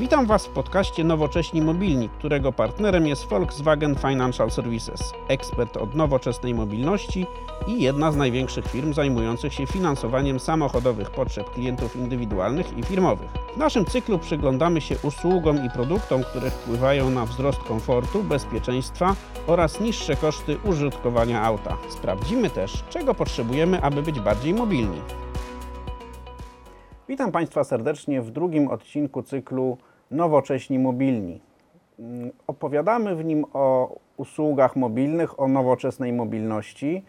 Witam Was w podcaście Nowocześni Mobilni, którego partnerem jest Volkswagen Financial Services, ekspert od nowoczesnej mobilności i jedna z największych firm zajmujących się finansowaniem samochodowych potrzeb klientów indywidualnych i firmowych. W naszym cyklu przyglądamy się usługom i produktom, które wpływają na wzrost komfortu, bezpieczeństwa oraz niższe koszty użytkowania auta. Sprawdzimy też, czego potrzebujemy, aby być bardziej mobilni. Witam Państwa serdecznie w drugim odcinku cyklu Nowocześni Mobilni. Mm, Opowiadamy w nim o usługach mobilnych, o nowoczesnej mobilności,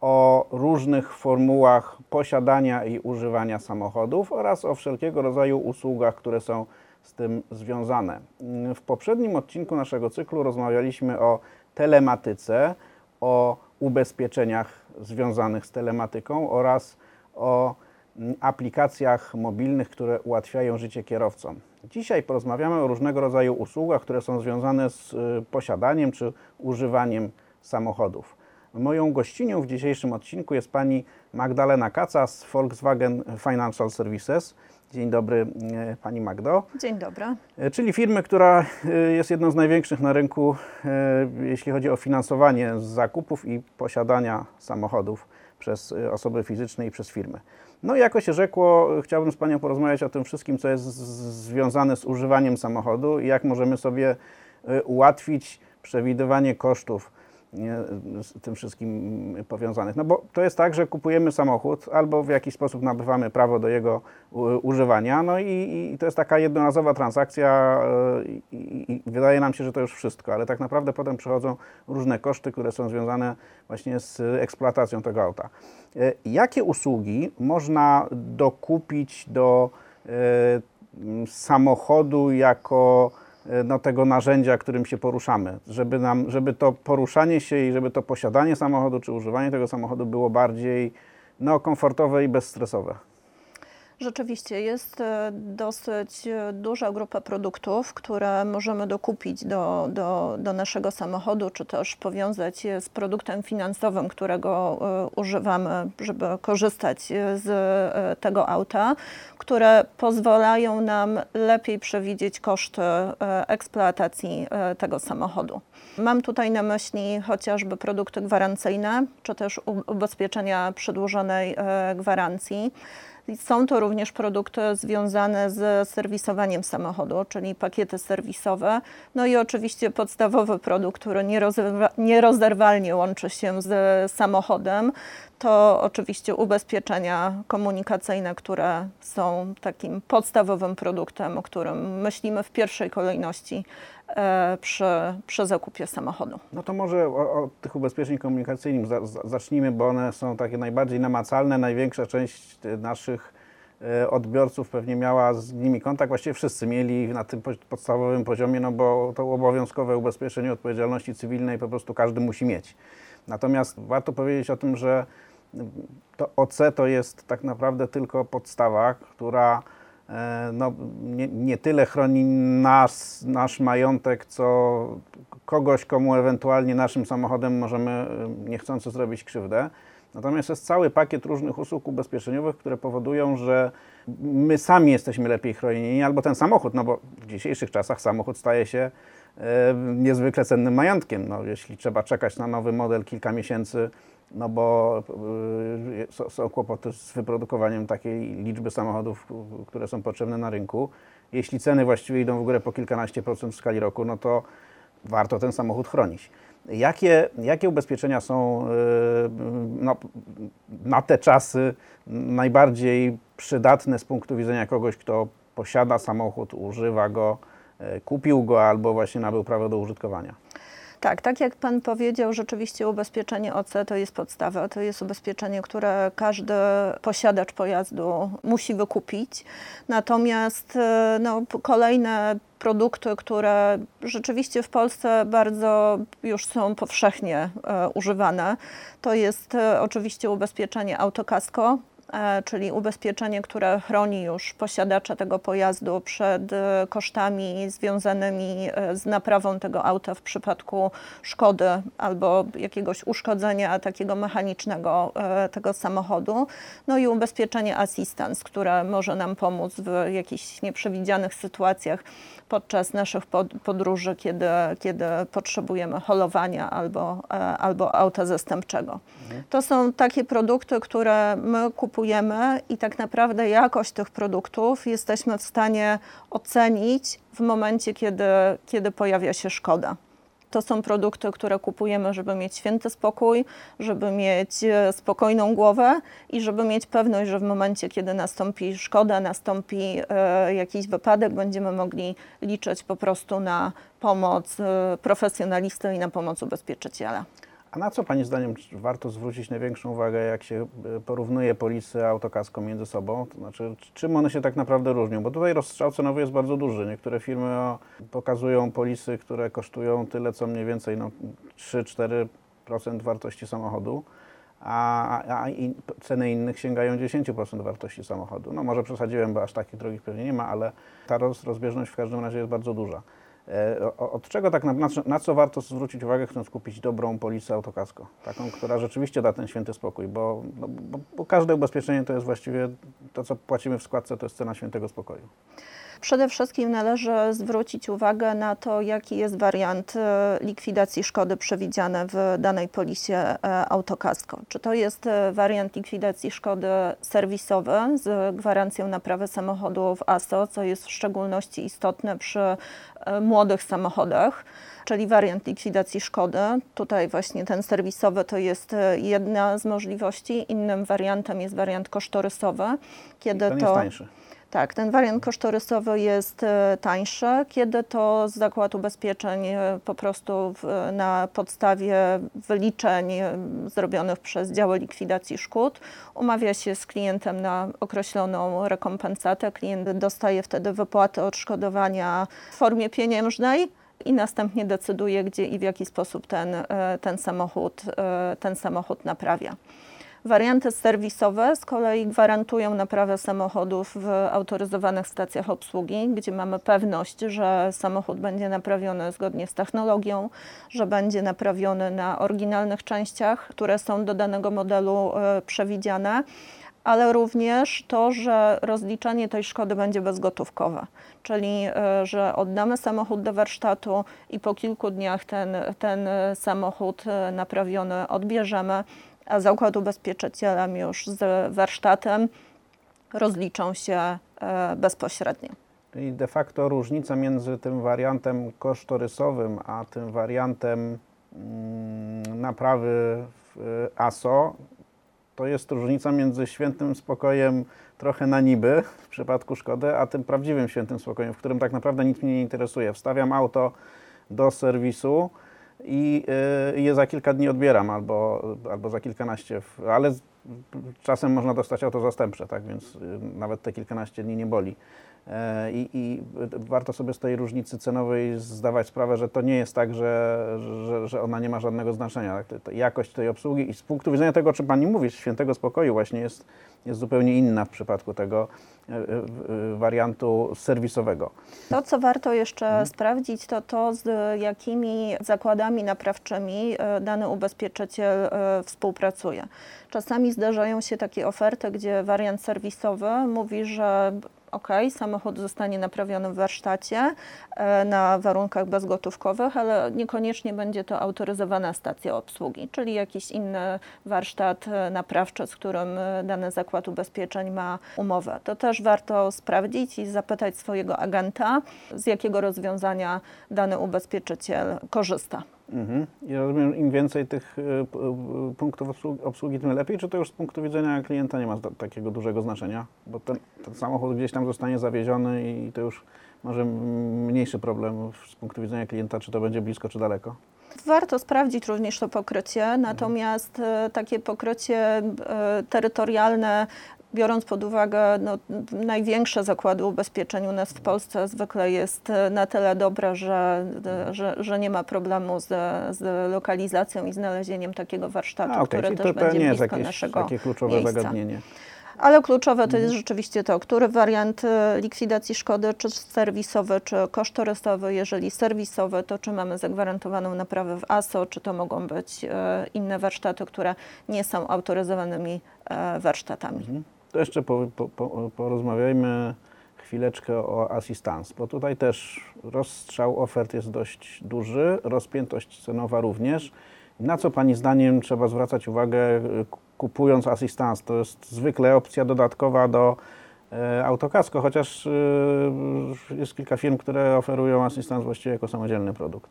o różnych formułach posiadania i używania samochodów oraz o wszelkiego rodzaju usługach, które są z tym związane. Mm, W poprzednim odcinku naszego cyklu rozmawialiśmy o telematyce, o ubezpieczeniach związanych z telematyką oraz o mm, aplikacjach mobilnych, które ułatwiają życie kierowcom. Dzisiaj porozmawiamy o różnego rodzaju usługach, które są związane z y, posiadaniem czy używaniem samochodów. Moją gościnią w dzisiejszym odcinku jest pani Magdalena Kaca z Volkswagen Financial Services. Dzień dobry y, pani Magdo. Dzień dobry. E, Czyli firmy, która jest jedną z największych na rynku, jeśli chodzi o finansowanie zakupów i posiadania samochodów przez e, osoby fizyczne i przez firmy. No i jako się rzekło, chciałbym z Panią porozmawiać o tym wszystkim, co jest związane z używaniem samochodu i jak możemy sobie e, ułatwić przewidywanie kosztów z tym wszystkim powiązanych. No bo to jest tak, że kupujemy samochód albo w jakiś sposób nabywamy prawo do jego używania, no i, i to jest taka jednorazowa transakcja e, i, i, wydaje nam się, że to już wszystko, ale tak naprawdę potem przychodzą różne koszty, które są związane właśnie z eksploatacją tego auta. E, Jakie usługi można dokupić do e, samochodu jako no, tego narzędzia, którym się poruszamy, żeby, nam, żeby to poruszanie się i żeby to posiadanie samochodu czy używanie tego samochodu było bardziej no, komfortowe i bezstresowe. Rzeczywiście jest e, dosyć e, duża grupa produktów, które możemy dokupić do, do, do naszego samochodu, czy też powiązać je z produktem finansowym, którego e, używamy, żeby korzystać z tego auta, które pozwalają nam lepiej przewidzieć koszty eksploatacji tego samochodu. Mam tutaj na myśli chociażby produkty gwarancyjne, czy też ubezpieczenia przedłużonej gwarancji. Są to również produkty związane z serwisowaniem samochodu, czyli pakiety serwisowe. No i oczywiście podstawowy produkt, który nierozerwa- nierozerwalnie łączy się z samochodem, to oczywiście ubezpieczenia komunikacyjne, które są takim podstawowym produktem, o którym myślimy w pierwszej kolejności przy, przy zakupie samochodu. No to może o, tych ubezpieczeń komunikacyjnych za, za, zacznijmy, bo one są takie najbardziej namacalne. Największa część e, naszych e, odbiorców pewnie miała z nimi kontakt. Właściwie wszyscy mieli na tym po- podstawowym poziomie, no bo to obowiązkowe ubezpieczenie odpowiedzialności cywilnej po prostu każdy musi mieć. Natomiast warto powiedzieć o tym, że to OC to jest tak naprawdę tylko podstawa, która e, no, nie, nie tyle chroni nas, nasz majątek, co kogoś, komu ewentualnie naszym samochodem możemy e, niechcący zrobić krzywdę. Natomiast jest cały pakiet różnych usług ubezpieczeniowych, które powodują, że my sami jesteśmy lepiej chronieni, albo ten samochód, no bo w dzisiejszych czasach samochód staje się e, niezwykle cennym majątkiem. No, jeśli trzeba czekać na nowy model kilka miesięcy, no bo y, są- kłopoty z wyprodukowaniem takiej liczby samochodów, które są potrzebne na rynku. Jeśli ceny właściwie idą w górę po kilkanaście procent w skali roku, no to warto ten samochód chronić. Jakie, jakie ubezpieczenia są y, no, na te czasy najbardziej przydatne z punktu widzenia kogoś, kto posiada samochód, używa go, y, kupił go albo właśnie nabył prawo do użytkowania? Tak, tak jak Pan powiedział, rzeczywiście ubezpieczenie OC to jest podstawa. To jest ubezpieczenie, które każdy posiadacz pojazdu musi wykupić. Natomiast e, no, kolejne produkty, które rzeczywiście w Polsce bardzo już są powszechnie e, używane, to jest e, oczywiście ubezpieczenie autokasko. E, czyli ubezpieczenie, które chroni już posiadacza tego pojazdu przed e, kosztami związanymi e, z naprawą tego auta w przypadku szkody albo jakiegoś uszkodzenia takiego mechanicznego tego samochodu. No i ubezpieczenie assistance, które może nam pomóc w jakichś nieprzewidzianych sytuacjach podczas naszych pod- podróży, kiedy, kiedy potrzebujemy holowania albo, albo auta zastępczego. To są takie produkty, które my kupujemy i tak naprawdę jakość tych produktów jesteśmy w stanie ocenić w momencie, kiedy, kiedy pojawia się szkoda. To są produkty, które kupujemy, żeby mieć święty spokój, żeby mieć e, spokojną głowę i żeby mieć pewność, że w momencie, kiedy nastąpi szkoda, nastąpi e, jakiś wypadek, będziemy mogli liczyć po prostu na pomoc e, profesjonalisty i na pomoc ubezpieczyciela. Na co Pani zdaniem warto zwrócić największą uwagę, jak się e, porównuje polisy autokasko między sobą? To znaczy, czym one się tak naprawdę różnią? Bo tutaj rozstrzał cenowy jest bardzo duży. Niektóre firmy pokazują polisy, które kosztują tyle, co mniej więcej no, 3-4% wartości samochodu, a, a, a i, ceny innych sięgają 10% wartości samochodu. No może przesadziłem, bo aż takich drogich pewnie nie ma, ale ta roz, rozbieżność w każdym razie jest bardzo duża. E, Od czego tak na, na, co- warto zwrócić uwagę, chcąc kupić dobrą polisę autokasko? Taką, która rzeczywiście da ten święty spokój, bo, no, bo, bo każde ubezpieczenie to jest właściwie to, co płacimy w składce, to jest cena świętego spokoju. Przede wszystkim należy zwrócić uwagę na to, jaki jest wariant e, likwidacji szkody przewidziany w danej polisie e, autokasko. Czy to jest e, wariant likwidacji szkody serwisowy z gwarancją naprawy samochodu w ASO, co jest w szczególności istotne przy młodych samochodach czyli wariant likwidacji szkody. Tutaj właśnie ten serwisowy to jest jedna z możliwości. Innym wariantem jest wariant kosztorysowy, kiedy Ten to jest tańszy. Tak, ten wariant kosztorysowy jest e, tańszy, kiedy to zakład ubezpieczeń e, po prostu na podstawie wyliczeń e, zrobionych przez działy likwidacji szkód umawia się z klientem na określoną rekompensatę. Klient dostaje wtedy wypłatę odszkodowania w formie pieniężnej i następnie decyduje, gdzie i w jaki sposób ten, ten, samochód, ten samochód naprawia. Warianty serwisowe z kolei gwarantują naprawę samochodów w autoryzowanych stacjach obsługi, gdzie mamy pewność, że samochód będzie naprawiony zgodnie z technologią, że będzie naprawiony na oryginalnych częściach, które są do danego modelu e, przewidziane, ale również to, że rozliczenie tej szkody będzie bezgotówkowe, czyli e, że oddamy samochód do warsztatu i po kilku dniach ten, ten e, samochód naprawiony odbierzemy a zakład ubezpieczycielem już z warsztatem rozliczą się e, bezpośrednio. Czyli de facto różnica między tym wariantem kosztorysowym, a tym wariantem mm, naprawy w e, ASO, to jest różnica między świętym spokojem trochę na niby w przypadku szkody, a tym prawdziwym świętym spokojem, w którym tak naprawdę nic mnie nie interesuje. Wstawiam auto do serwisu i y, je za kilka dni odbieram albo, albo za kilkanaście, ale czasem można dostać auto zastępcze, tak więc y, nawet te kilkanaście dni nie boli. E, I, I warto sobie z tej różnicy cenowej zdawać sprawę, że to nie jest tak, że, że, że ona nie ma żadnego znaczenia. Tak? Ta- ta Jakość tej obsługi i z punktu widzenia tego, o czym Pani mówi, świętego spokoju właśnie jest, jest zupełnie inna w przypadku tego e, e, wariantu serwisowego. To, co warto jeszcze sprawdzić, to to, z jakimi zakładami naprawczymi dany ubezpieczyciel współpracuje. Czasami zdarzają się takie oferty, gdzie wariant serwisowy mówi, że ok, samochód zostanie naprawiony w warsztacie e, na warunkach bezgotówkowych, ale niekoniecznie będzie to autoryzowana stacja obsługi, czyli jakiś inny warsztat e, naprawczy, z którym e, dany zakład ubezpieczeń ma umowę. To też warto sprawdzić i zapytać swojego agenta, z jakiego rozwiązania dany ubezpieczyciel korzysta. Mhm. I rozumiem, im więcej tych p- y, punktów obsługi, obsługi, tym lepiej, czy to już z punktu widzenia klienta nie ma takiego dużego znaczenia? Bo ten, ten samochód gdzieś tam zostanie zawieziony i to już może mniejszy problem z punktu widzenia klienta, czy to będzie blisko, czy daleko. Warto sprawdzić również to pokrycie, natomiast e, takie pokrycie e, terytorialne, biorąc pod uwagę no, największe zakłady ubezpieczeń u nas w Polsce, zwykle jest e, na tyle dobre, że, e, że, że nie ma problemu z, z lokalizacją i znalezieniem takiego warsztatu, A, okej, który czyli też to, będzie nie jest blisko jakieś naszego takie kluczowe miejsca. zagadnienie. Ale kluczowe to jest rzeczywiście to, który wariant e, likwidacji szkody, czy serwisowy, czy kosztorysowy. Jeżeli serwisowy, to czy mamy zagwarantowaną naprawę w ASO, czy to mogą być inne warsztaty, które nie są autoryzowanymi warsztatami. To jeszcze po, po, po, porozmawiajmy chwileczkę o asystans, bo tutaj też rozstrzał ofert jest dość duży, rozpiętość cenowa również. Na co Pani zdaniem trzeba zwracać uwagę kupując asystans? To jest zwykle opcja dodatkowa do e, autokasko, chociaż y, jest kilka firm, które oferują asystans właściwie jako samodzielny produkt.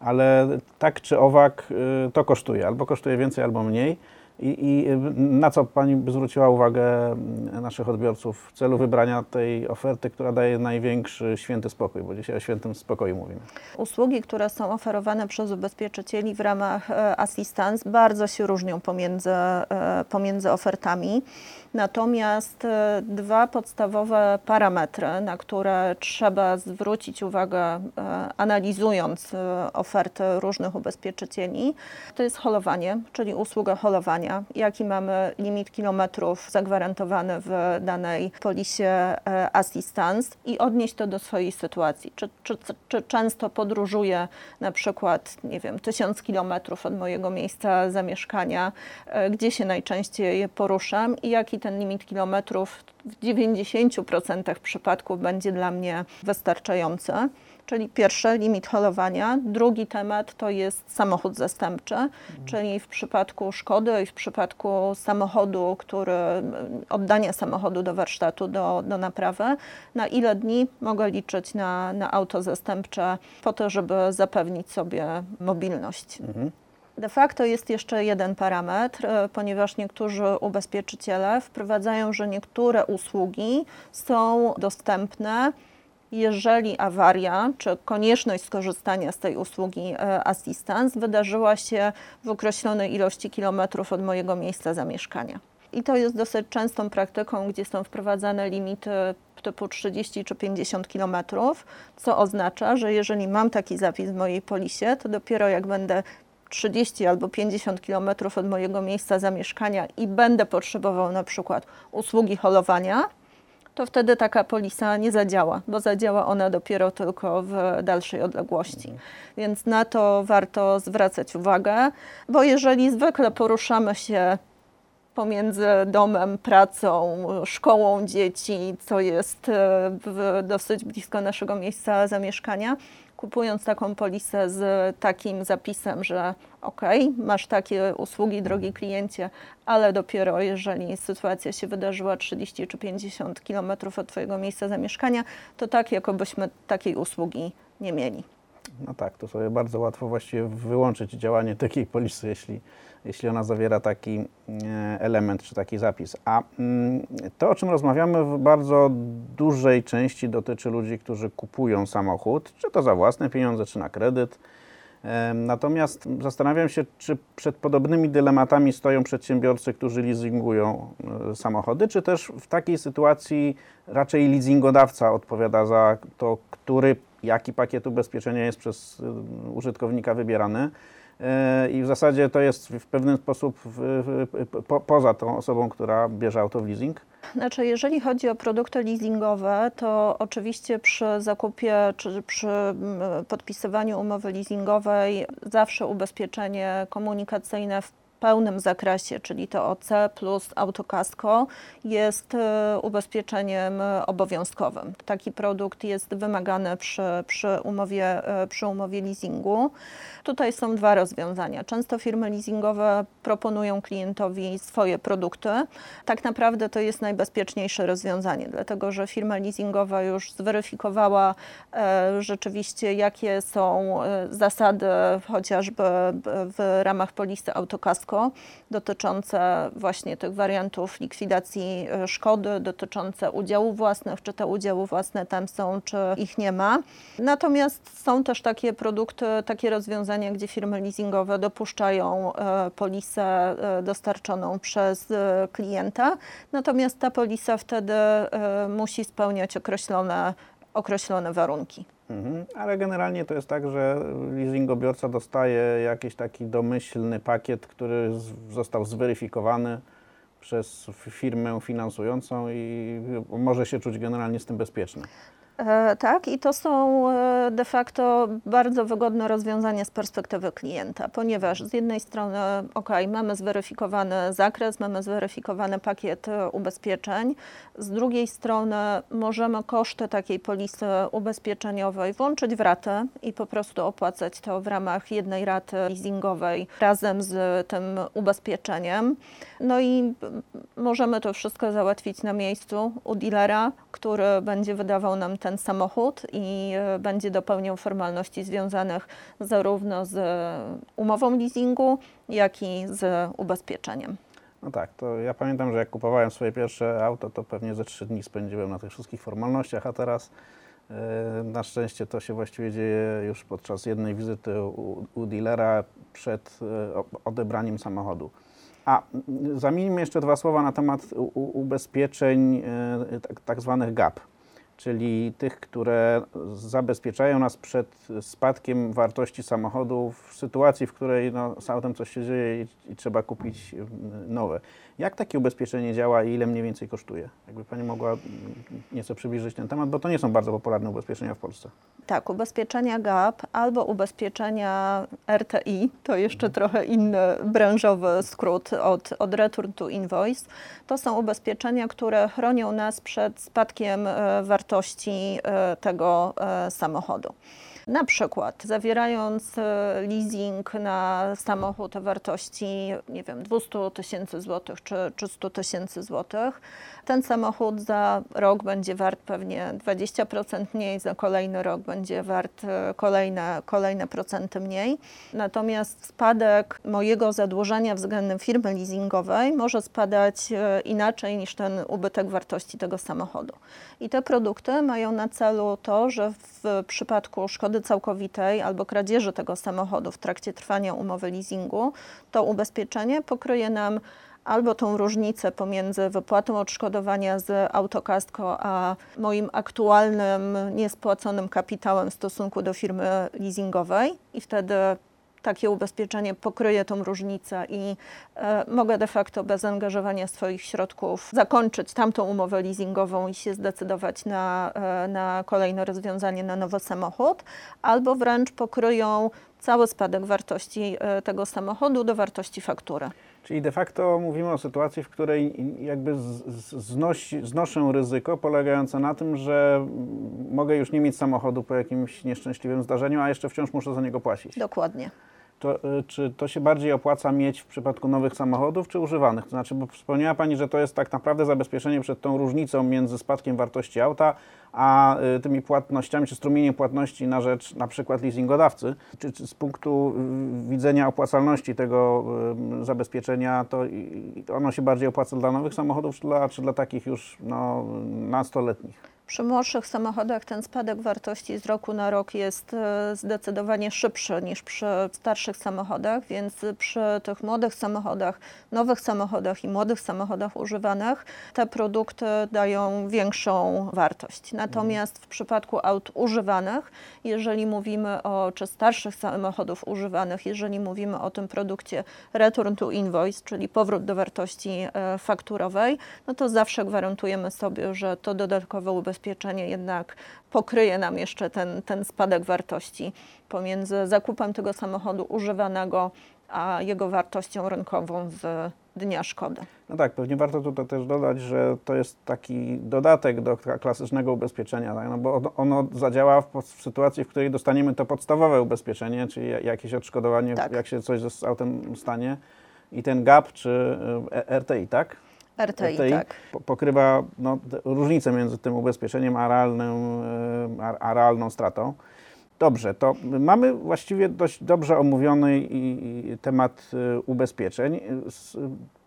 Ale tak czy owak y, to kosztuje, albo kosztuje więcej, albo mniej. I, I na co Pani zwróciła uwagę mm, naszych odbiorców w celu wybrania tej oferty, która daje największy święty spokój, bo dzisiaj o świętym spokoju mówimy. Usługi, które są oferowane przez ubezpieczycieli w ramach e, assistance bardzo się różnią pomiędzy, e, pomiędzy ofertami. Natomiast e, dwa podstawowe parametry, na które trzeba zwrócić uwagę e, analizując e, oferty różnych ubezpieczycieli, to jest holowanie, czyli usługa holowania. Jaki mamy limit kilometrów zagwarantowany w danej polisie assistance i odnieść to do swojej sytuacji. Czy, czy, czy często podróżuję na przykład, nie wiem, tysiąc kilometrów od mojego miejsca zamieszkania, gdzie się najczęściej poruszam i jaki ten limit kilometrów w 90% przypadków będzie dla mnie wystarczający. Czyli pierwszy limit holowania. Drugi temat to jest samochód zastępczy, czyli w przypadku szkody i w przypadku samochodu, który oddania samochodu do warsztatu, do, do naprawy, na ile dni mogę liczyć na, na auto zastępcze po to, żeby zapewnić sobie mobilność. De facto jest jeszcze jeden parametr, e, ponieważ niektórzy ubezpieczyciele wprowadzają, że niektóre usługi są dostępne, jeżeli awaria czy konieczność skorzystania z tej usługi e, assistance wydarzyła się w określonej ilości kilometrów od mojego miejsca zamieszkania. I to jest dosyć częstą praktyką, gdzie są wprowadzane limity typu 30 czy 50 kilometrów, co oznacza, że jeżeli mam taki zapis w mojej polisie, to dopiero jak będę 30 albo 50 kilometrów od mojego miejsca zamieszkania i będę potrzebował na przykład usługi holowania, to wtedy taka polisa nie zadziała, bo zadziała ona dopiero tylko w dalszej odległości. Więc na to warto zwracać uwagę, bo jeżeli zwykle poruszamy się pomiędzy domem, pracą, szkołą dzieci, co jest e, w dosyć blisko naszego miejsca zamieszkania, kupując taką polisę z takim zapisem, że ok, masz takie usługi, drogi kliencie, ale dopiero jeżeli sytuacja się wydarzyła 30 czy 50 kilometrów od Twojego miejsca zamieszkania, to tak, jakobyśmy takiej usługi nie mieli. No tak, to sobie bardzo łatwo właściwie wyłączyć działanie takiej polisy, jeśli, jeśli ona zawiera taki e, element czy taki zapis. A mm, to, o czym rozmawiamy, w bardzo dużej części dotyczy ludzi, którzy kupują samochód, czy to za własne pieniądze, czy na kredyt. Natomiast zastanawiam się, czy przed podobnymi dylematami stoją przedsiębiorcy, którzy leasingują e, samochody, czy też w takiej sytuacji raczej leasingodawca odpowiada za to, który, jaki pakiet ubezpieczenia jest przez e, użytkownika wybierany. E, I w zasadzie to jest w pewien sposób po, poza tą osobą, która bierze auto w leasing. Znaczy, jeżeli chodzi o produkty leasingowe, to oczywiście przy zakupie czy przy mm, podpisywaniu umowy leasingowej zawsze ubezpieczenie komunikacyjne w pełnym zakresie, czyli to OC plus autokasko jest e, ubezpieczeniem obowiązkowym. Taki produkt jest wymagany przy, przy, umowie, e, przy umowie leasingu. Tutaj są dwa rozwiązania. Często firmy leasingowe proponują klientowi swoje produkty. Tak naprawdę to jest najbezpieczniejsze rozwiązanie, dlatego że firma leasingowa już zweryfikowała e, rzeczywiście, jakie są zasady chociażby w ramach polisy autokasko dotyczące właśnie tych wariantów likwidacji e, szkody, dotyczące udziałów własnych, czy te udziały własne tam są, czy ich nie ma. Natomiast są też takie produkty, takie rozwiązania, gdzie firmy leasingowe dopuszczają e, polisę e, dostarczoną przez klienta, natomiast ta polisa wtedy musi spełniać określone, określone warunki. Mhm. Ale generalnie to jest tak, że leasingobiorca dostaje jakiś taki domyślny pakiet, który został zweryfikowany przez firmę finansującą i może się czuć generalnie z tym bezpieczny. E, Tak, i to są e, de facto bardzo wygodne rozwiązania z perspektywy klienta, ponieważ z jednej strony, ok, mamy zweryfikowany zakres, mamy zweryfikowany pakiet e, ubezpieczeń, z drugiej strony możemy koszty takiej polisy ubezpieczeniowej włączyć w ratę i po prostu opłacać to w ramach jednej raty leasingowej razem z tym ubezpieczeniem. No i możemy to wszystko załatwić na miejscu u dealera, który będzie wydawał nam ten samochód i e, będzie dopełniał formalności związanych zarówno z umową leasingu, jak i z ubezpieczeniem. No tak, to ja pamiętam, że jak kupowałem swoje pierwsze auto, to pewnie ze trzy dni spędziłem na tych wszystkich formalnościach, a teraz e, na szczęście to się właściwie dzieje już podczas jednej wizyty u, u dealera przed e, o- odebraniem samochodu. A zamieńmy jeszcze dwa słowa na temat u, u, ubezpieczeń e, tak, tak zwanych GAP, czyli tych, które zabezpieczają nas przed spadkiem wartości samochodu w sytuacji, w której no, z autem coś się dzieje i, i trzeba kupić mm, nowe. Jak takie ubezpieczenie działa i ile mniej więcej kosztuje? Jakby Pani mogła mm, nieco przybliżyć ten temat, bo to nie są bardzo popularne ubezpieczenia w Polsce. Tak, ubezpieczenia GAP albo ubezpieczenia RTI, to jeszcze trochę inny branżowy skrót od, od Return to Invoice. To są ubezpieczenia, które chronią nas przed spadkiem e, wartości e, tego e, samochodu. Na przykład zawierając e, leasing na samochód o wartości, nie wiem, 200 tysięcy złotych czy, czy 100 tysięcy złotych, ten samochód za rok będzie wart pewnie 20% mniej, za kolejny rok będzie wart e, kolejne, kolejne procenty mniej. Natomiast spadek mojego zadłużenia względem firmy leasingowej może spadać e, inaczej niż ten ubytek wartości tego samochodu. I te produkty mają na celu to, że w przypadku szkody całkowitej albo kradzieży tego samochodu w trakcie trwania umowy leasingu, to ubezpieczenie pokryje nam albo tą różnicę pomiędzy wypłatą odszkodowania z autokasko, a moim aktualnym niespłaconym kapitałem w stosunku do firmy leasingowej i wtedy takie ubezpieczenie pokryje tą różnicę i e, mogę de facto bez angażowania swoich środków zakończyć tamtą umowę leasingową i się zdecydować na, e, na kolejne rozwiązanie, na nowy samochód, albo wręcz pokryją cały spadek wartości e, tego samochodu do wartości faktury. Czyli de facto mówimy o sytuacji, w której jakby znosi, znoszę ryzyko polegające na tym, że mogę już nie mieć samochodu po jakimś nieszczęśliwym zdarzeniu, a jeszcze wciąż muszę za niego płacić. Dokładnie. To, y, czy to się bardziej opłaca mieć w przypadku nowych samochodów, czy używanych? To znaczy, bo wspomniała Pani, że to jest tak naprawdę zabezpieczenie przed tą różnicą między spadkiem wartości auta, a y, tymi płatnościami, czy strumieniem płatności na rzecz na przykład leasingodawcy. Czy, czy z punktu y, widzenia opłacalności tego zabezpieczenia, to ono się bardziej opłaca dla nowych samochodów, czy dla, czy dla takich już no, nastoletnich? Przy młodszych samochodach ten spadek wartości z roku na rok jest e, zdecydowanie szybszy niż przy starszych samochodach, więc przy tych młodych samochodach, nowych samochodach i młodych samochodach używanych te produkty dają większą wartość. Natomiast w przypadku aut używanych, jeżeli mówimy o czy starszych samochodów używanych, jeżeli mówimy o tym produkcie return to invoice, czyli powrót do wartości e, fakturowej, no to zawsze gwarantujemy sobie, że to dodatkowe ubezpieczenie jednak pokryje nam jeszcze ten, ten spadek wartości pomiędzy zakupem tego samochodu używanego, a jego wartością rynkową z dnia szkody. No tak, pewnie warto tutaj też dodać, że to jest taki dodatek do kla- klasycznego ubezpieczenia, tak? no bo ono, zadziała w, w sytuacji, w której dostaniemy to podstawowe ubezpieczenie, czyli ja- jakieś odszkodowanie, Tak. jak się coś z autem stanie i ten GAP czy e, RTI, tak? RTI, tak. po- pokrywa no, różnicę między tym ubezpieczeniem a, realnym, e, a, realną stratą. Dobrze, to mamy właściwie dość dobrze omówiony i, temat e, ubezpieczeń.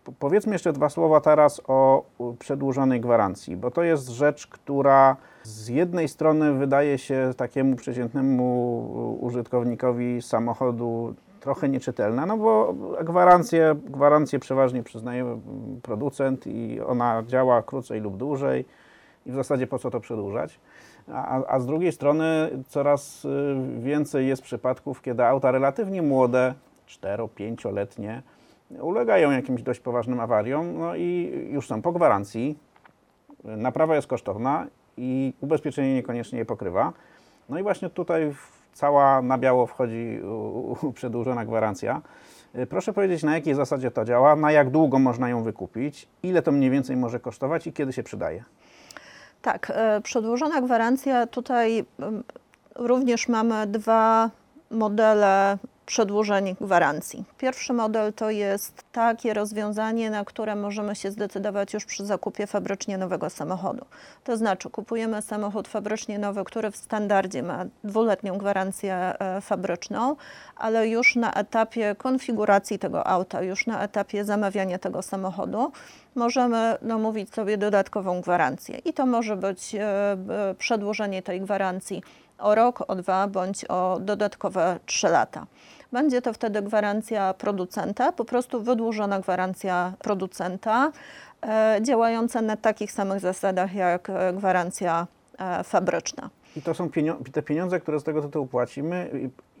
Po- Powiedzmy jeszcze dwa słowa teraz o przedłużonej gwarancji, bo to jest rzecz, która z jednej strony wydaje się takiemu przeciętnemu użytkownikowi samochodu trochę nieczytelna, no bo gwarancję, gwarancję przeważnie przyznaje producent i ona działa krócej lub dłużej i w zasadzie po co to przedłużać. A, a z drugiej strony coraz y, więcej jest przypadków, kiedy auta relatywnie młode, 4-5-letnie, ulegają jakimś dość poważnym awariom, no i już są po gwarancji. Naprawa jest kosztowna i ubezpieczenie niekoniecznie je pokrywa. No i właśnie tutaj cała na biało wchodzi przedłużona gwarancja. Y, Proszę powiedzieć, na jakiej zasadzie to działa, na jak długo można ją wykupić, ile to mniej więcej może kosztować i kiedy się przydaje. Tak, e, przedłużona gwarancja. Tutaj również mamy dwa modele przedłużeń gwarancji. Pierwszy model to jest takie rozwiązanie, na które możemy się zdecydować już przy zakupie fabrycznie nowego samochodu. To znaczy kupujemy samochód fabrycznie nowy, który w standardzie ma dwuletnią gwarancję e, fabryczną, ale już na etapie konfiguracji tego auta, już na etapie zamawiania tego samochodu możemy domówić sobie dodatkową gwarancję. I to może być e, przedłużenie tej gwarancji o rok, o dwa bądź o dodatkowe trzy lata. Będzie to wtedy gwarancja producenta, po prostu wydłużona gwarancja producenta, e, działająca na takich samych zasadach jak e, gwarancja e, fabryczna. I to są te pieniądze, które z tego tytułu płacimy,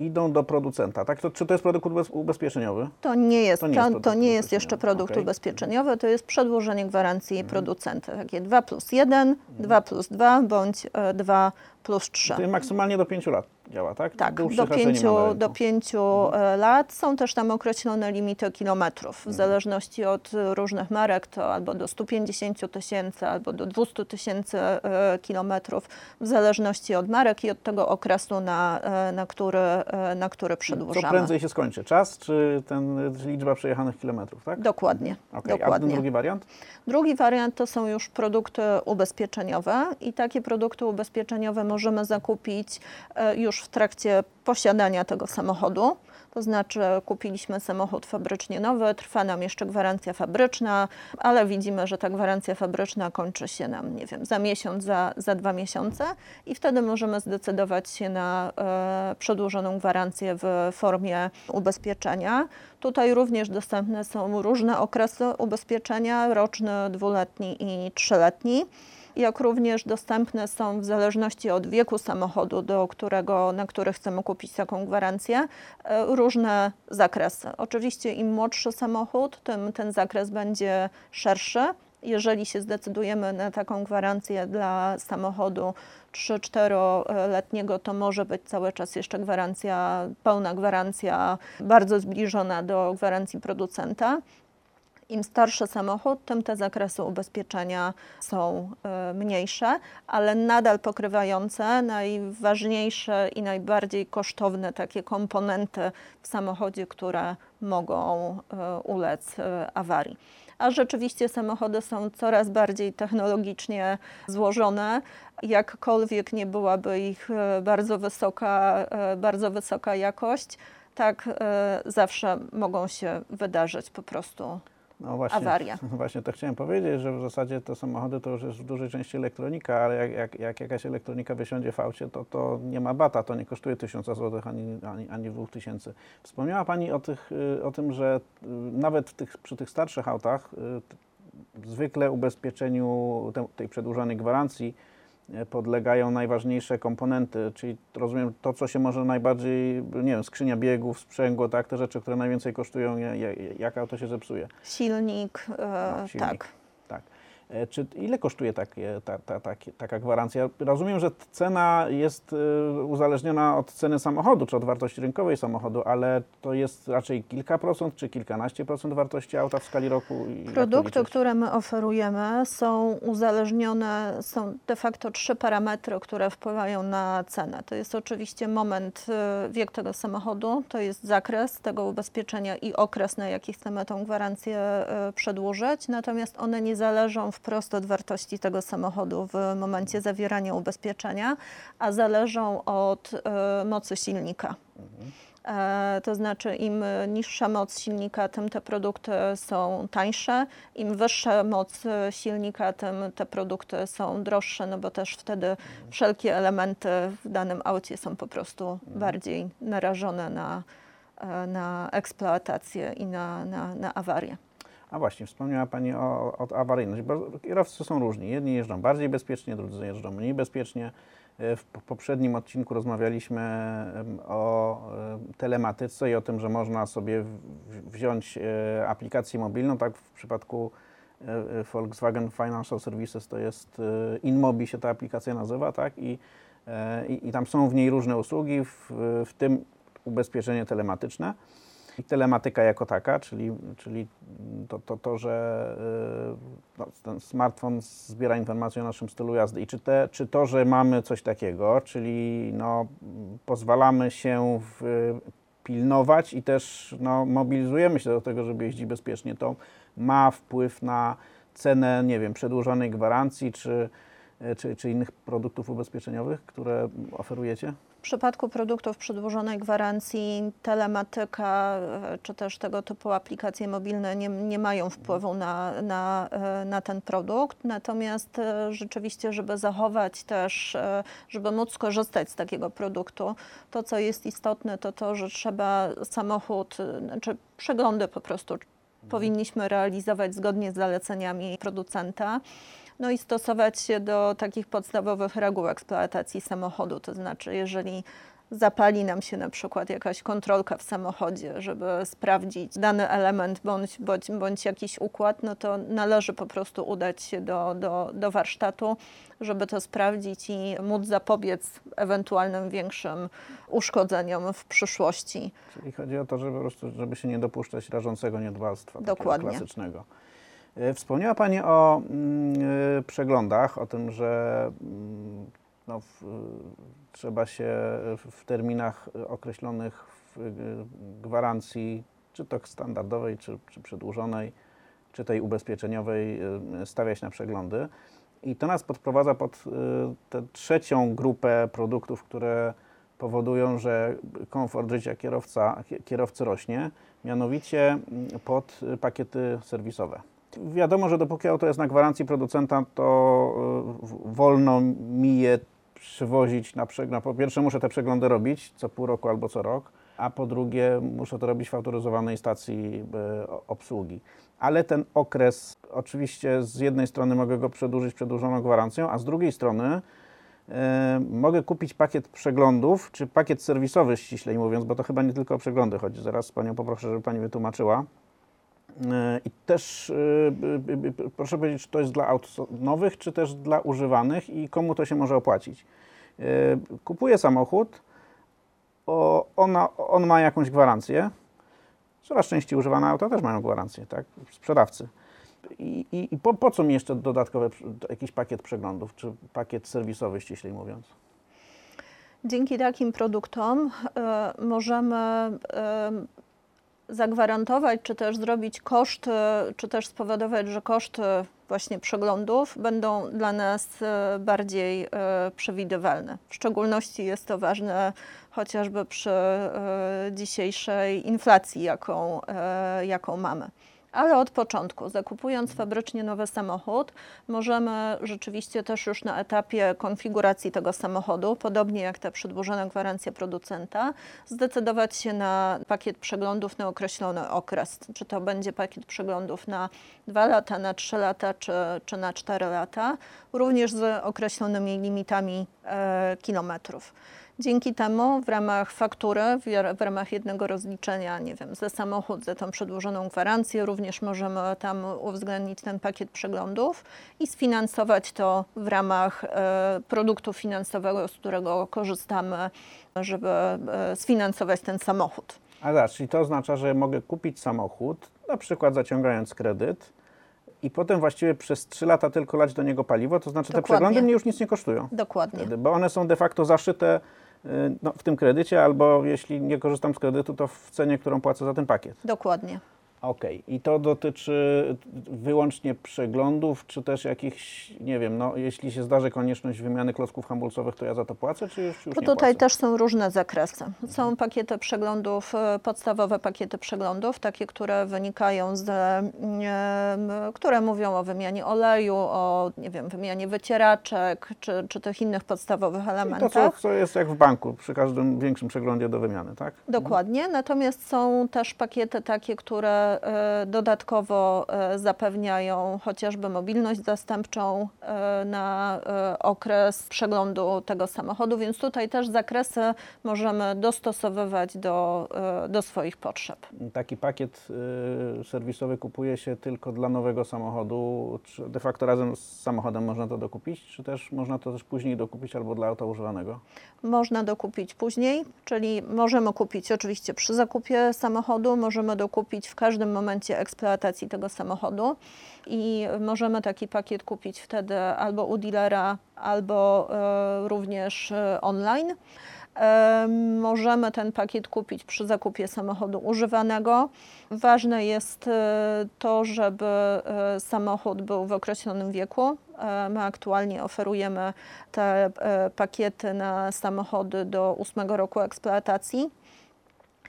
idą do producenta. Tak? To, czy to jest produkt ubez- ubezpieczeniowy? To nie jest, To nie jest to, nie jest jeszcze produkt okej. ubezpieczeniowy, to jest przedłużenie gwarancji producenta. Takie 2 plus 1, 2 plus 2 bądź e, 2 plus 3. To maksymalnie do 5 lat działa, tak? Tak, Dłuższych do raczej nie ma na pięciu, rynku. do pięciu e, lat. Są też tam określone limity kilometrów. W zależności od e, różnych marek to albo do 150 tysięcy, albo do 200 tysięcy e, kilometrów, w zależności od marek i od tego okresu, na, e, na, który, e, na który Co przedłużamy. prędzej się skończy? Czas czy ten, liczba przejechanych kilometrów, tak? Dokładnie. Okej, A ten dokładnie. drugi wariant? Drugi wariant to są już produkty ubezpieczeniowe i takie produkty ubezpieczeniowe możemy zakupić e, już w trakcie posiadania tego samochodu. To znaczy kupiliśmy samochód fabrycznie nowy, trwa nam jeszcze gwarancja fabryczna, ale widzimy, że ta gwarancja fabryczna kończy się nam, nie wiem, za miesiąc, za, za dwa miesiące i wtedy możemy zdecydować się na e, przedłużoną gwarancję w formie ubezpieczenia. Tutaj również dostępne są różne okresy ubezpieczenia, roczny, dwuletni i trzyletni jak również dostępne są w zależności od wieku samochodu, do którego, na który chcemy kupić taką gwarancję, e, różne zakresy. Oczywiście im młodszy samochód, tym ten zakres będzie szerszy. Jeżeli się zdecydujemy na taką gwarancję dla samochodu 3-4-letniego, to może być cały czas jeszcze gwarancja, pełna gwarancja, bardzo zbliżona do gwarancji producenta. Im starszy samochód, tym te zakresy ubezpieczenia są e, mniejsze, ale nadal pokrywające najważniejsze i najbardziej kosztowne takie komponenty w samochodzie, które mogą e, ulec e, awarii. A rzeczywiście samochody są coraz bardziej technologicznie złożone. Jakkolwiek nie byłaby ich bardzo wysoka, bardzo wysoka jakość, tak zawsze mogą się wydarzyć po prostu No właśnie, awaria. Właśnie to chciałem powiedzieć, że w zasadzie te samochody to już jest w dużej części elektronika, ale jak, jak, jak jakaś elektronika wysiądzie w aucie, to, to nie ma bata, to nie kosztuje 1000 zł ani, ani, ani 2000. Wspomniała Pani o, tych, y, o tym, że y, nawet tych, przy tych starszych autach y, zwykle ubezpieczeniu te, tej przedłużonej gwarancji podlegają najważniejsze komponenty, czyli rozumiem to, co się może najbardziej, nie wiem, skrzynia biegów, sprzęgło, tak, te rzeczy, które najwięcej kosztują, ja- ja- jak auto się zepsuje. Silnik, e, No, silnik. tak. E, Czy ile kosztuje takie, ta, ta, takie- taka gwarancja? Rozumiem, że cena jest y, uzależniona od ceny samochodu, czy od wartości rynkowej samochodu, ale to jest raczej kilka procent, czy kilkanaście procent wartości auta w skali roku? Produkty, które my oferujemy, są uzależnione, są de facto trzy parametry, które wpływają na cenę. To jest oczywiście moment, e, wiek tego samochodu, to jest zakres tego ubezpieczenia i okres, na jaki chcemy tą gwarancję e, przedłużyć. Natomiast one nie zależą wprost od wartości tego samochodu w momencie zawierania ubezpieczenia, a zależą od e, mocy silnika. E, To znaczy, im niższa moc silnika, tym te produkty są tańsze. Im wyższa moc silnika, tym te produkty są droższe, no bo też wtedy wszelkie elementy w danym aucie są po prostu bardziej narażone na, e, na eksploatację i na, na, na awarię. A właśnie, wspomniała Pani o, o awaryjności, bo kierowcy są różni. Jedni jeżdżą bardziej bezpiecznie, drudzy jeżdżą mniej bezpiecznie. E, W poprzednim odcinku rozmawialiśmy o telematyce i o tym, że można sobie wziąć e, aplikację mobilną. Tak w przypadku e, Volkswagen Financial Services to jest InMobi się ta aplikacja nazywa, tak? I, i, i tam są w niej różne usługi, w, w tym ubezpieczenie telematyczne. Telematyka jako taka, czyli, czyli to, to, to że y, no, ten smartfon zbiera informacje o naszym stylu jazdy. I czy, te, czy to, że mamy coś takiego, czyli no, pozwalamy się w, pilnować i też no, mobilizujemy się do tego, żeby jeździć bezpiecznie, to ma wpływ na cenę, nie wiem, przedłużonej gwarancji czy, czy, czy innych produktów ubezpieczeniowych, które oferujecie? W przypadku produktów przedłużonej gwarancji, telematyka e, czy też tego typu aplikacje mobilne nie, nie mają wpływu na, na, e, na ten produkt. Natomiast e, rzeczywiście, żeby zachować też, żeby móc skorzystać z takiego produktu, to co jest istotne, to to, że trzeba samochód, znaczy przeglądy po prostu powinniśmy realizować zgodnie z zaleceniami producenta. No i stosować się do takich podstawowych reguł eksploatacji samochodu, to znaczy jeżeli zapali nam się na przykład jakaś kontrolka w samochodzie, żeby sprawdzić dany element bądź, bądź, bądź jakiś układ, no to należy po prostu udać się do, do, do warsztatu, żeby to sprawdzić i móc zapobiec ewentualnym większym uszkodzeniom w przyszłości. Czyli chodzi o to, żeby żeby się nie dopuszczać rażącego niedbalstwa Dokładnie. klasycznego. E, Wspomniała Pani o mm, e, przeglądach, o tym, że mm, no, w, trzeba się w, terminach określonych w e, gwarancji, czy to standardowej, czy, czy przedłużonej, czy tej ubezpieczeniowej, e, stawiać na przeglądy. I to nas podprowadza pod e, tę trzecią grupę produktów, które powodują, że komfort życia kierowca, kie- kierowcy rośnie, mianowicie mm, pod pakiety serwisowe. Wiadomo, że dopóki auto jest na gwarancji producenta, to w- wolno mi je przywozić na przegląd. Po pierwsze muszę te przeglądy robić co pół roku albo co rok, a po drugie muszę to robić w autoryzowanej stacji o- obsługi. Ale ten okres, oczywiście z jednej strony mogę go przedłużyć przedłużoną gwarancją, a z drugiej strony E, mogę kupić pakiet przeglądów, czy pakiet serwisowy ściślej mówiąc, bo to chyba nie tylko o przeglądy chodzi. Zaraz Panią poproszę, żeby Pani wytłumaczyła. E, I też e, proszę powiedzieć, czy to jest dla aut nowych, czy też dla używanych i komu to się może opłacić. E, Kupuję samochód, ona, on ma jakąś gwarancję. Coraz częściej używane auta też mają gwarancję, tak? Sprzedawcy. I, i, i po, po co mi jeszcze dodatkowy jakiś pakiet przeglądów, czy pakiet serwisowy, ściślej mówiąc? Dzięki takim produktom e, możemy e, zagwarantować, czy też zrobić koszty, czy też spowodować, że koszty właśnie przeglądów będą dla nas e, bardziej e, przewidywalne. W szczególności jest to ważne chociażby przy e, dzisiejszej inflacji, jaką, e, jaką mamy. Ale od początku, zakupując fabrycznie nowy samochód, możemy rzeczywiście też już na etapie konfiguracji tego samochodu, podobnie jak ta przedłużona gwarancja producenta, zdecydować się na pakiet przeglądów na określony okres. Czy to będzie pakiet przeglądów na 2 lata, na 3 lata, czy, czy na 4 lata, również z określonymi limitami e, kilometrów. Dzięki temu w ramach faktury, w, ramach jednego rozliczenia, nie wiem, za samochód, za tą przedłużoną gwarancję, również możemy tam uwzględnić ten pakiet przeglądów i sfinansować to w ramach e, produktu finansowego, z którego korzystamy, żeby e, sfinansować ten samochód. A tak, czyli to oznacza, że mogę kupić samochód, na przykład zaciągając kredyt i potem właściwie przez 3 lata tylko lać do niego paliwo, to znaczy te Dokładnie. przeglądy mnie już nic nie kosztują. Dokładnie. Wtedy, bo one są de facto zaszyte no, w tym kredycie, albo jeśli nie korzystam z kredytu, to w cenie, którą płacę za ten pakiet. Dokładnie. Okej, i to dotyczy wyłącznie przeglądów, czy też jakichś, nie wiem, no jeśli się zdarzy konieczność wymiany klocków hamulcowych, to ja za to płacę, czy już, już To nie tutaj płacę? też są różne zakresy. Są pakiety przeglądów, e, podstawowe pakiety przeglądów, takie, które wynikają z, em, które mówią o wymianie oleju, o nie wiem, wymianie wycieraczek, czy, czy tych innych podstawowych Czyli To, co, co jest jak w banku, przy każdym większym przeglądzie do wymiany, tak? Dokładnie. Natomiast są też pakiety takie, które e, dodatkowo e, zapewniają chociażby mobilność zastępczą e, na okres przeglądu tego samochodu, więc tutaj też zakresy możemy dostosowywać do, do swoich potrzeb. Taki pakiet serwisowy kupuje się tylko dla nowego samochodu. Czy de facto razem z samochodem można to dokupić, czy też można to też później dokupić albo dla auta używanego? Można dokupić później, czyli możemy kupić oczywiście przy zakupie samochodu, możemy dokupić w każdym momencie eksploatacji tego samochodu i możemy taki pakiet kupić wtedy albo u dealera, albo e, również e, online. E, Możemy ten pakiet kupić przy zakupie samochodu używanego. Ważne jest to, żeby samochód był w określonym wieku. My aktualnie oferujemy te pakiety na samochody do 8 roku eksploatacji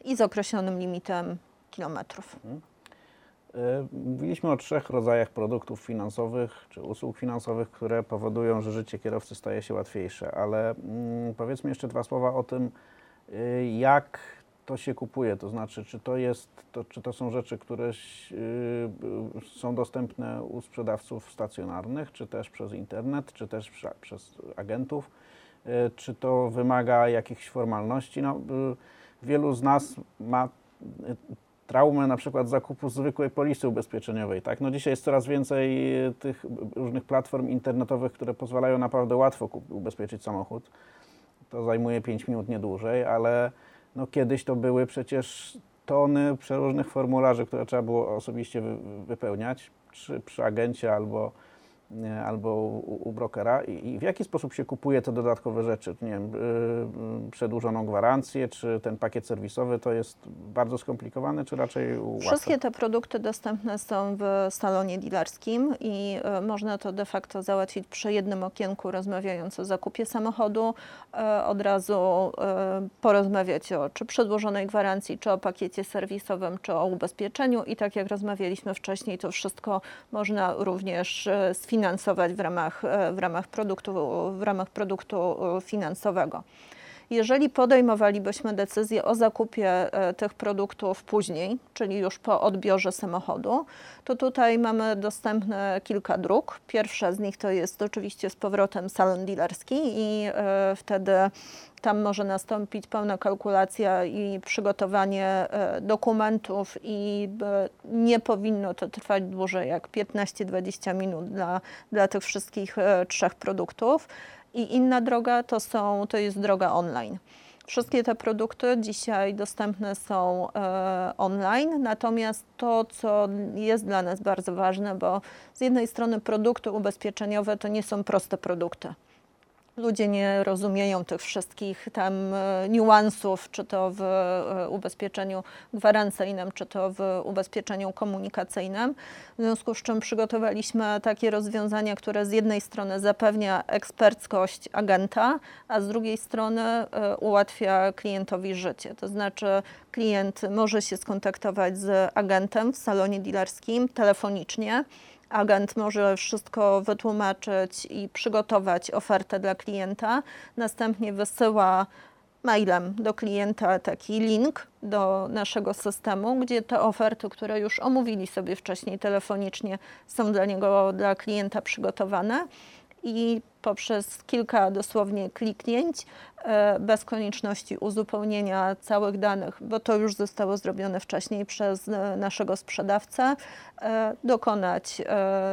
i z określonym limitem kilometrów. Y, Mówiliśmy o trzech rodzajach produktów finansowych czy usług finansowych, które powodują, że życie kierowcy staje się łatwiejsze, ale mm, powiedzmy jeszcze dwa słowa o tym, y, jak to się kupuje, to znaczy, czy to, jest, to, czy to są rzeczy, które y, są dostępne u sprzedawców stacjonarnych, czy też przez internet, czy też prze- przez agentów, czy to wymaga jakichś formalności. No, wielu z nas ma traumę na przykład zakupu zwykłej polisy ubezpieczeniowej. Tak? No dzisiaj jest coraz więcej e, tych różnych platform internetowych, które pozwalają naprawdę łatwo ubezpieczyć samochód. To zajmuje 5 minut, nie dłużej, ale no kiedyś to były przecież tony przeróżnych formularzy, które trzeba było osobiście wy- wypełniać przy, przy agencie albo, albo u, u brokera. I, I w jaki sposób się kupuje te dodatkowe rzeczy? Nie wiem, yy, przedłużoną gwarancję, czy ten pakiet serwisowy to jest bardzo skomplikowane, czy raczej łatwe? Wszystkie te produkty dostępne są w salonie dealerskim i e, można to de facto załatwić przy jednym okienku, rozmawiając o zakupie samochodu, e, od razu e, porozmawiać o czy przedłożonej gwarancji, czy o pakiecie serwisowym, czy o ubezpieczeniu i tak jak rozmawialiśmy wcześniej, to wszystko można również e, sfinansować w ramach, e, w ramach, produktu, w ramach produktu e, finansowego. Jeżeli podejmowalibyśmy decyzję o zakupie e, tych produktów później, czyli już po odbiorze samochodu, to tutaj mamy dostępne kilka dróg. Pierwsza z nich to jest oczywiście z powrotem salon dealerski i e, wtedy tam może nastąpić pełna kalkulacja i przygotowanie e, dokumentów i nie powinno to trwać dłużej jak 15-20 minut dla, dla tych wszystkich trzech produktów. I inna droga to, są, to jest droga online. Wszystkie te produkty dzisiaj dostępne są e, online, natomiast to, co jest dla nas bardzo ważne, bo z jednej strony produkty ubezpieczeniowe to nie są proste produkty. Ludzie nie rozumieją tych wszystkich tam e, niuansów, czy to w e, ubezpieczeniu gwarancyjnym, czy to w ubezpieczeniu komunikacyjnym. W związku z czym przygotowaliśmy takie rozwiązania, które z jednej strony zapewnia eksperckość agenta, a z drugiej strony e, ułatwia klientowi życie. To znaczy klient może się skontaktować z agentem w salonie dealerskim telefonicznie. Agent może wszystko wytłumaczyć i przygotować ofertę dla klienta. Następnie wysyła mailem do klienta taki link do naszego systemu, gdzie te oferty, które już omówili sobie wcześniej telefonicznie, są dla niego, dla klienta przygotowane i poprzez kilka dosłownie kliknięć, e, bez konieczności uzupełnienia całych danych, bo to już zostało zrobione wcześniej przez e, naszego sprzedawcę, e, dokonać,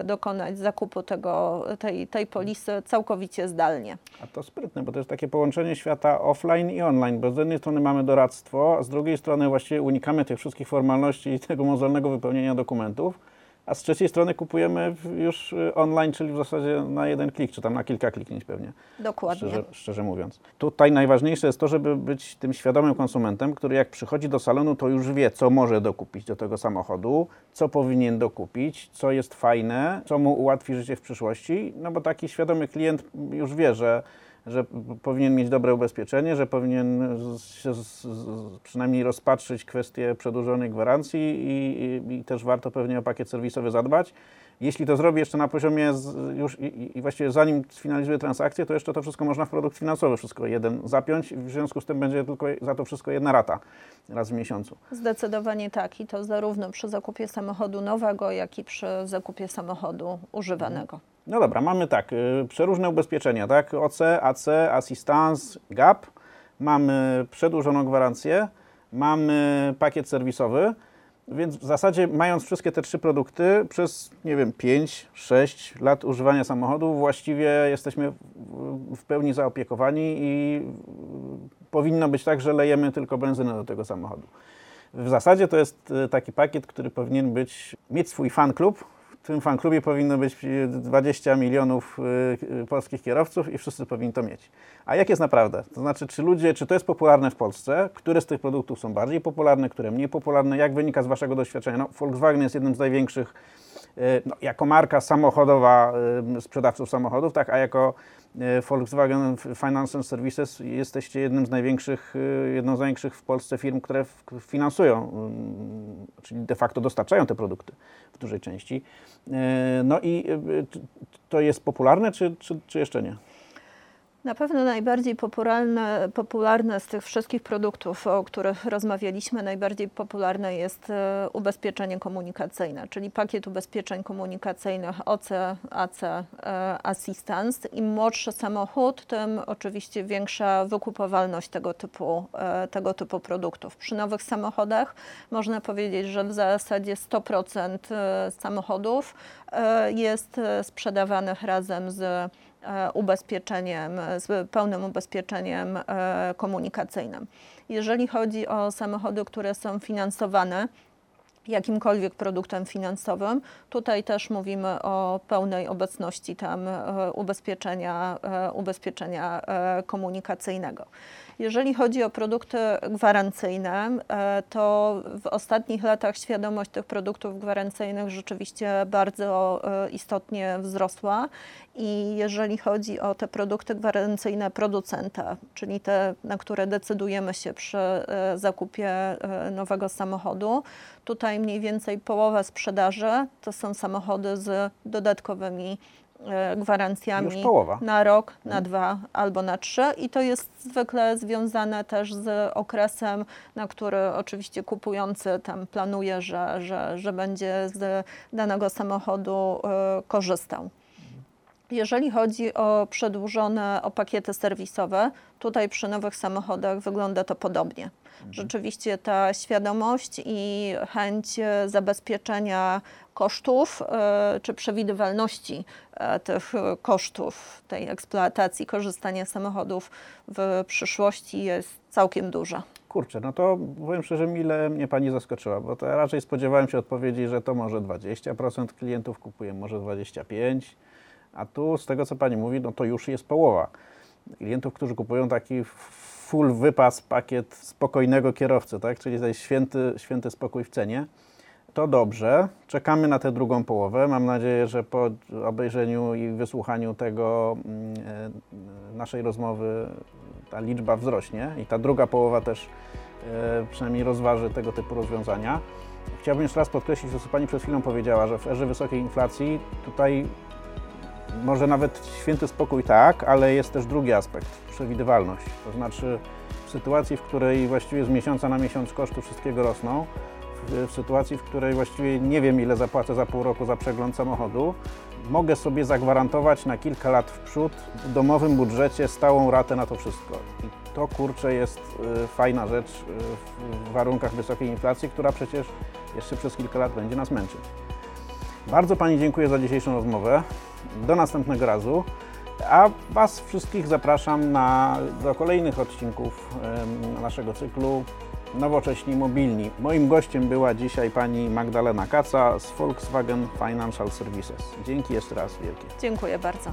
dokonać zakupu tego, tej, tej polisy całkowicie zdalnie. A to sprytne, bo to jest takie połączenie świata offline i online, bo z jednej strony mamy doradztwo, a z drugiej strony właściwie unikamy tych wszystkich formalności i tego mozolnego wypełnienia dokumentów, a z trzeciej strony kupujemy już y, online, czyli w zasadzie na jeden klik, czy tam na kilka kliknięć pewnie, Dokładnie. szczerze, szczerze mówiąc. Tutaj najważniejsze jest to, żeby być tym świadomym konsumentem, który jak przychodzi do salonu, to już wie, co może dokupić do tego samochodu, co powinien dokupić, co jest fajne, co mu ułatwi życie w przyszłości, no bo taki świadomy klient już wie, że że powinien mieć dobre ubezpieczenie, że powinien się przynajmniej rozpatrzyć kwestię przedłużonej gwarancji i, i, i też warto pewnie o pakiet serwisowy zadbać. Jeśli to zrobi jeszcze na poziomie z, już i, i- właściwie zanim sfinalizuje transakcję, to jeszcze to wszystko można w produkt finansowy wszystko jeden zapiąć. W związku z tym będzie tylko za to wszystko jedna rata raz w miesiącu. Zdecydowanie tak i to zarówno przy zakupie samochodu nowego, jak i przy zakupie samochodu używanego. No dobra, mamy tak, y, przeróżne ubezpieczenia, tak? OC, AC, Assistance, GAP. Mamy przedłużoną gwarancję, mamy pakiet serwisowy, więc w zasadzie mając wszystkie te trzy produkty przez, nie wiem, 5-6 lat używania samochodu, właściwie jesteśmy w- pełni zaopiekowani i y, powinno być tak, że lejemy tylko benzynę do tego samochodu. W zasadzie to jest y, taki pakiet, który powinien być, mieć swój fan klub. W tym fan klubie powinno być y, 20 milionów y, y, polskich kierowców i wszyscy powinni to mieć. A jak jest naprawdę? To znaczy, czy ludzie, czy to jest popularne w Polsce? Które z tych produktów są bardziej popularne, które mniej popularne? Jak wynika z Waszego doświadczenia? No, Volkswagen jest jednym z największych y, no, jako marka samochodowa y, sprzedawców samochodów, tak, a jako y, Volkswagen Financial Services jesteście jednym z największych, jedną z największych w Polsce firm, które finansują, ym, czyli de facto dostarczają te produkty w dużej części. No i to jest popularne, czy, czy, czy jeszcze nie? Na pewno najbardziej popularne, popularne z tych wszystkich produktów, o których rozmawialiśmy, najbardziej popularne jest e, ubezpieczenie komunikacyjne, czyli pakiet ubezpieczeń komunikacyjnych OC, AC, e, Assistance. Im młodszy samochód, tym oczywiście większa wykupowalność tego typu, e, tego typu produktów. Przy nowych samochodach można powiedzieć, że w zasadzie 100% e, samochodów jest sprzedawanych razem z ubezpieczeniem, z pełnym ubezpieczeniem e, komunikacyjnym. Jeżeli chodzi o samochody, które są finansowane, jakimkolwiek produktem finansowym. Tutaj też mówimy o pełnej obecności tam e, ubezpieczenia, e, ubezpieczenia e, komunikacyjnego. Jeżeli chodzi o produkty gwarancyjne, e, to w ostatnich latach świadomość tych produktów gwarancyjnych rzeczywiście bardzo e, istotnie wzrosła. I jeżeli chodzi o te produkty gwarancyjne producenta, czyli te, na które decydujemy się przy e, zakupie nowego samochodu, tutaj mniej więcej połowa sprzedaży to są samochody z dodatkowymi gwarancjami Już połowa. na rok, na dwa albo na trzy i to jest zwykle związane też z okresem, na który oczywiście kupujący tam planuje, że, że, że będzie z danego samochodu e, korzystał. Jeżeli chodzi o przedłużone, o pakiety serwisowe, tutaj przy nowych samochodach wygląda to podobnie. Rzeczywiście ta świadomość i chęć e, zabezpieczenia kosztów e, czy przewidywalności e, tych kosztów tej eksploatacji, korzystania z samochodów w przyszłości jest całkiem duża. Kurczę, no to powiem szczerze, mile mnie Pani zaskoczyła, bo to raczej spodziewałem się odpowiedzi, że to może 20% klientów kupuje, może 25%, a tu z tego, co Pani mówi, no to już jest połowa klientów, którzy kupują taki full wypas, pakiet spokojnego kierowcy, tak? czyli jest święty, święty spokój w cenie. To dobrze. Czekamy na tę drugą połowę. Mam nadzieję, że po obejrzeniu i wysłuchaniu tego mm, e, naszej rozmowy ta liczba wzrośnie i ta druga połowa też e, przynajmniej rozważy tego typu rozwiązania. Chciałbym jeszcze raz podkreślić to, co Pani przed chwilą powiedziała, że w erze wysokiej inflacji tutaj może nawet święty spokój tak, ale jest też drugi aspekt, przewidywalność. To znaczy w sytuacji, w której właściwie z miesiąca na miesiąc koszty wszystkiego rosną, w, sytuacji, w której właściwie nie wiem ile zapłacę za pół roku za przegląd samochodu, mogę sobie zagwarantować na kilka lat w przód w domowym budżecie stałą ratę na to wszystko. I to kurczę jest y, fajna rzecz y, w, warunkach wysokiej inflacji, która przecież jeszcze przez kilka lat będzie nas męczyć. Bardzo Pani dziękuję za dzisiejszą rozmowę. Do następnego razu. A Was wszystkich zapraszam na, do kolejnych odcinków naszego cyklu Nowocześni Mobilni. Moim gościem była dzisiaj Pani Magdalena Kaca z Volkswagen Financial Services. Dzięki jeszcze raz wielkie. Dziękuję bardzo.